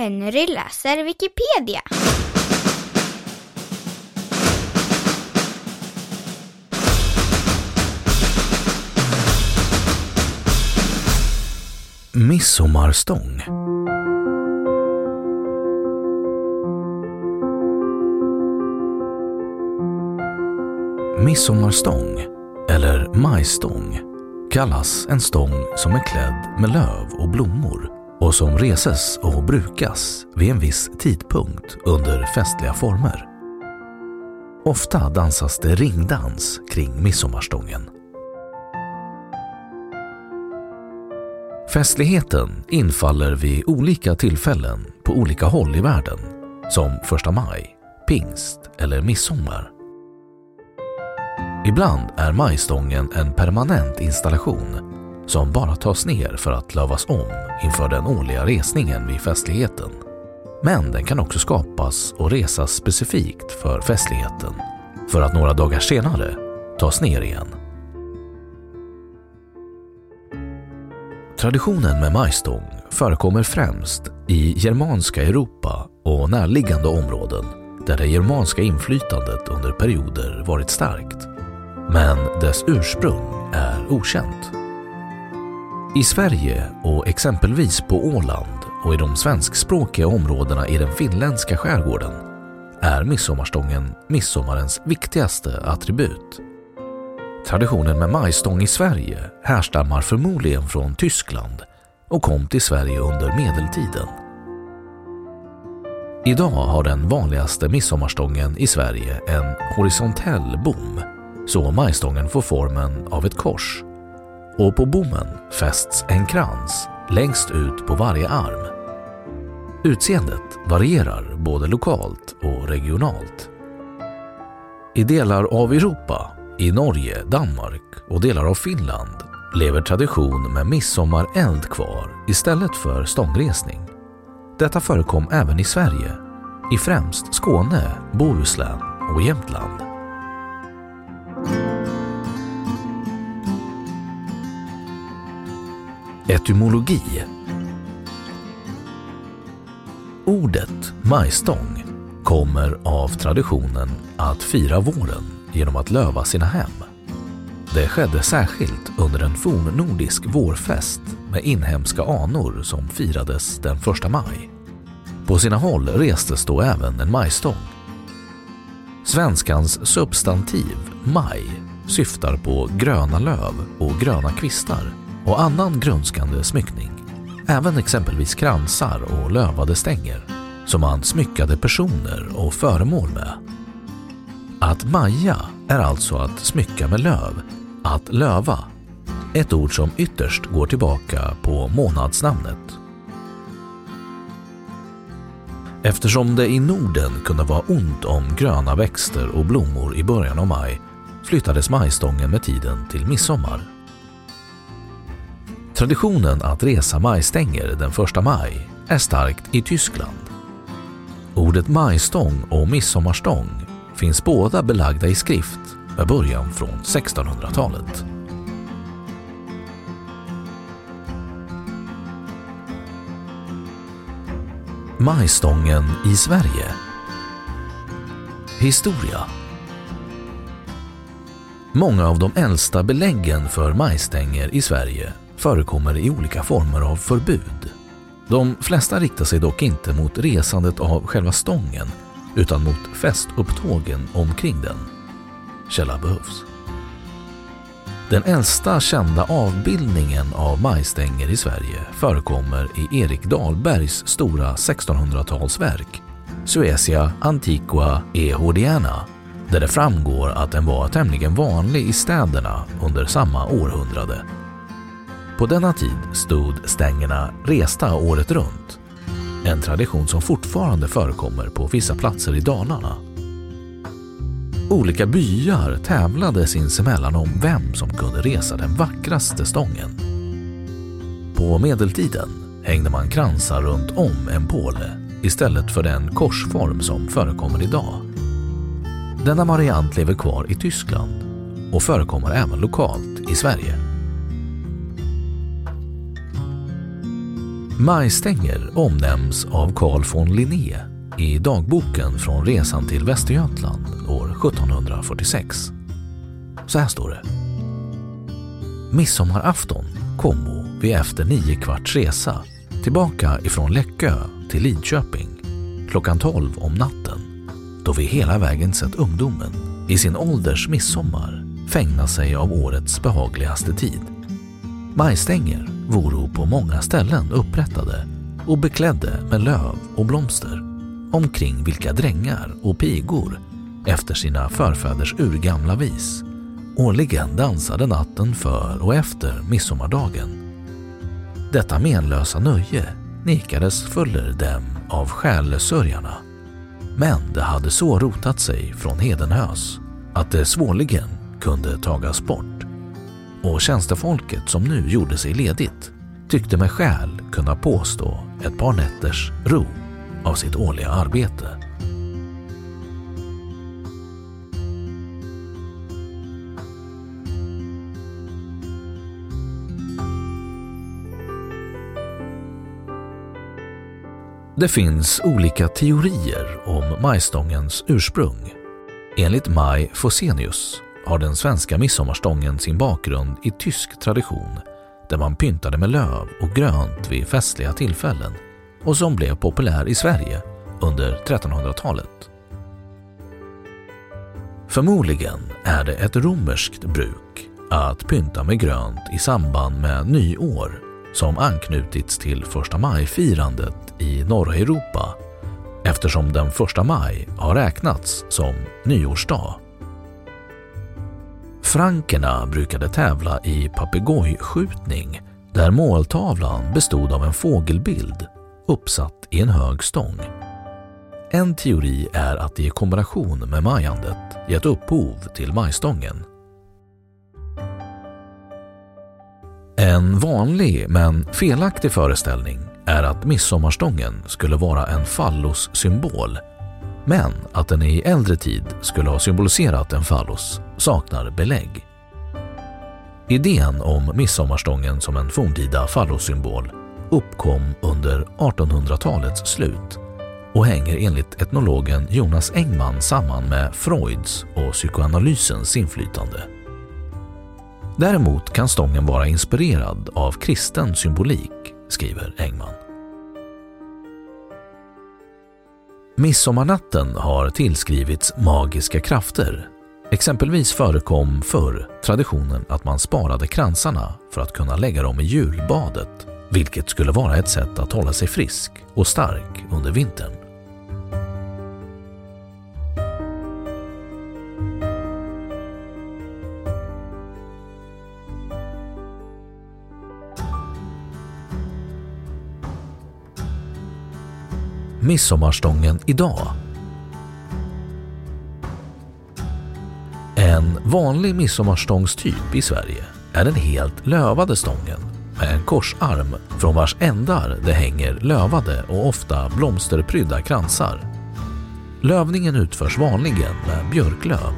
Henry läser Wikipedia. Midsommarstång Midsommarstång, eller majstång, kallas en stång som är klädd med löv och blommor och som reses och brukas vid en viss tidpunkt under festliga former. Ofta dansas det ringdans kring midsommarstången. Festligheten infaller vid olika tillfällen på olika håll i världen, som första maj, pingst eller midsommar. Ibland är majstången en permanent installation som bara tas ner för att lövas om inför den årliga resningen vid festligheten. Men den kan också skapas och resas specifikt för festligheten för att några dagar senare tas ner igen. Traditionen med majstång förekommer främst i germanska Europa och närliggande områden där det germanska inflytandet under perioder varit starkt. Men dess ursprung är okänt. I Sverige och exempelvis på Åland och i de svenskspråkiga områdena i den finländska skärgården är midsommarstången midsommarens viktigaste attribut. Traditionen med majstång i Sverige härstammar förmodligen från Tyskland och kom till Sverige under medeltiden. Idag har den vanligaste midsommarstången i Sverige en horisontell bom, så majstången får formen av ett kors. Och på bommen fästs en krans längst ut på varje arm. Utseendet varierar både lokalt och regionalt. I delar av Europa i Norge, Danmark och delar av Finland lever tradition med midsommareld kvar istället för stångresning. Detta förekom även i Sverige, i främst Skåne, Bohuslän och Jämtland. Etymologi Ordet majstång kommer av traditionen att fira våren genom att löva sina hem. Det skedde särskilt under en fornnordisk vårfest med inhemska anor som firades den 1 maj. På sina håll restes då även en majstång. Svenskans substantiv maj syftar på gröna löv och gröna kvistar och annan grönskande smyckning. Även exempelvis kransar och lövade stänger som man smyckade personer och föremål med. Att maja är alltså att smycka med löv, att löva. Ett ord som ytterst går tillbaka på månadsnamnet. Eftersom det i Norden kunde vara ont om gröna växter och blommor i början av maj flyttades majstången med tiden till midsommar. Traditionen att resa majstänger den 1 maj är starkt i Tyskland. Ordet majstång och midsommarstång finns båda belagda i skrift med början från 1600-talet. Majstången i Sverige Historia Många av de äldsta beläggen för majstänger i Sverige förekommer i olika former av förbud. De flesta riktar sig dock inte mot resandet av själva stången utan mot festupptågen omkring den. Källa behövs. Den äldsta kända avbildningen av majstänger i Sverige förekommer i Erik Dahlbergs stora 1600-talsverk Suecia Antiqua Ehodiana där det framgår att den var tämligen vanlig i städerna under samma århundrade. På denna tid stod stängerna resta året runt. En tradition som fortfarande förekommer på vissa platser i Dalarna. Olika byar tävlade sinsemellan om vem som kunde resa den vackraste stången. På medeltiden hängde man kransar runt om en påle istället för den korsform som förekommer idag. Denna variant lever kvar i Tyskland och förekommer även lokalt i Sverige. Majstänger omnämns av Carl von Linné i dagboken från resan till Västergötland år 1746. Så här står det. Midsommarafton kommo vi efter nio kvarts resa tillbaka ifrån Läckö till Lidköping klockan 12 om natten då vi hela vägen sett ungdomen i sin ålders midsommar fängna sig av årets behagligaste tid. Majstänger voro på många ställen upprättade och beklädde med löv och blomster omkring vilka drängar och pigor efter sina förfäders urgamla vis årligen dansade natten för och efter midsommardagen. Detta menlösa nöje nekades fuller dem av själsörjarna. Men det hade så rotat sig från Hedenhös att det svårligen kunde tagas bort. Och tjänstefolket som nu gjorde sig ledigt tyckte med skäl kunna påstå ett par nätters ro av sitt årliga arbete. Det finns olika teorier om majstångens ursprung. Enligt Maj Fosenius har den svenska midsommarstången sin bakgrund i tysk tradition där man pyntade med löv och grönt vid festliga tillfällen och som blev populär i Sverige under 1300-talet. Förmodligen är det ett romerskt bruk att pynta med grönt i samband med nyår som anknutits till första maj-firandet i norra Europa eftersom den första maj har räknats som nyårsdag. Frankerna brukade tävla i papegojskjutning där måltavlan bestod av en fågelbild uppsatt i en hög stång. En teori är att det i kombination med majandet gett upphov till majstången. En vanlig men felaktig föreställning är att midsommarstången skulle vara en fallossymbol men att den i äldre tid skulle ha symboliserat en fallos saknar belägg. Idén om midsommarstången som en forntida fallossymbol uppkom under 1800-talets slut och hänger enligt etnologen Jonas Engman samman med Freuds och psykoanalysens inflytande. Däremot kan stången vara inspirerad av kristen symbolik, skriver Engman. Midsommarnatten har tillskrivits magiska krafter. Exempelvis förekom förr traditionen att man sparade kransarna för att kunna lägga dem i julbadet, vilket skulle vara ett sätt att hålla sig frisk och stark under vintern. Midsommarstången idag? En vanlig midsommarstångstyp i Sverige är den helt lövade stången med en korsarm från vars ändar det hänger lövade och ofta blomsterprydda kransar. Lövningen utförs vanligen med björklöv.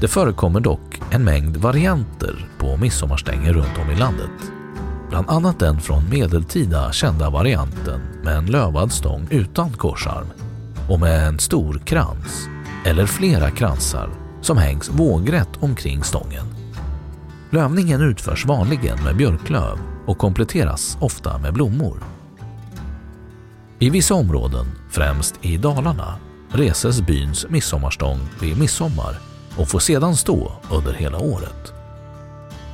Det förekommer dock en mängd varianter på midsommarstänger runt om i landet. Bland annat den från medeltida kända varianten med en lövad stång utan korsarm och med en stor krans eller flera kransar som hängs vågrätt omkring stången. Lövningen utförs vanligen med björklöv och kompletteras ofta med blommor. I vissa områden, främst i Dalarna, reses byns midsommarstång vid midsommar och får sedan stå under hela året.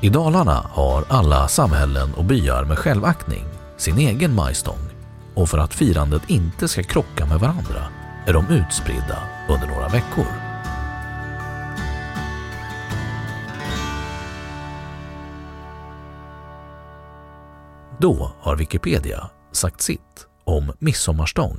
I Dalarna har alla samhällen och byar med självaktning sin egen majstång och för att firandet inte ska krocka med varandra är de utspridda under några veckor. Då har Wikipedia sagt sitt om midsommarstång.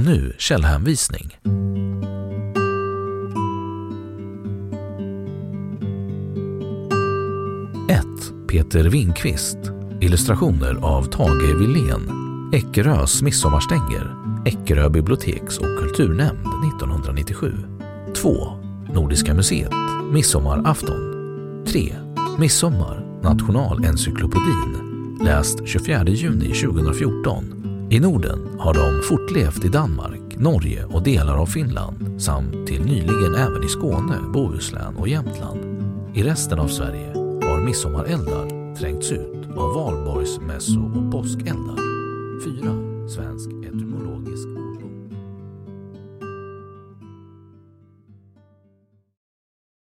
Och nu källhänvisning. Peter Winkvist. Illustrationer av Tage Wilén. Eckerös midsommarstänger. Eckerö biblioteks och kulturnämnd 1997. 2. Nordiska museet. Midsommarafton. 3. Midsommar. Nationalencyklopedin. Läst 24 juni 2014. I Norden har de fortlevt i Danmark, Norge och delar av Finland samt till nyligen även i Skåne, Bohuslän och Jämtland. I resten av Sverige har midsommareldar trängts ut av valborgsmässo och påskeldar. 4.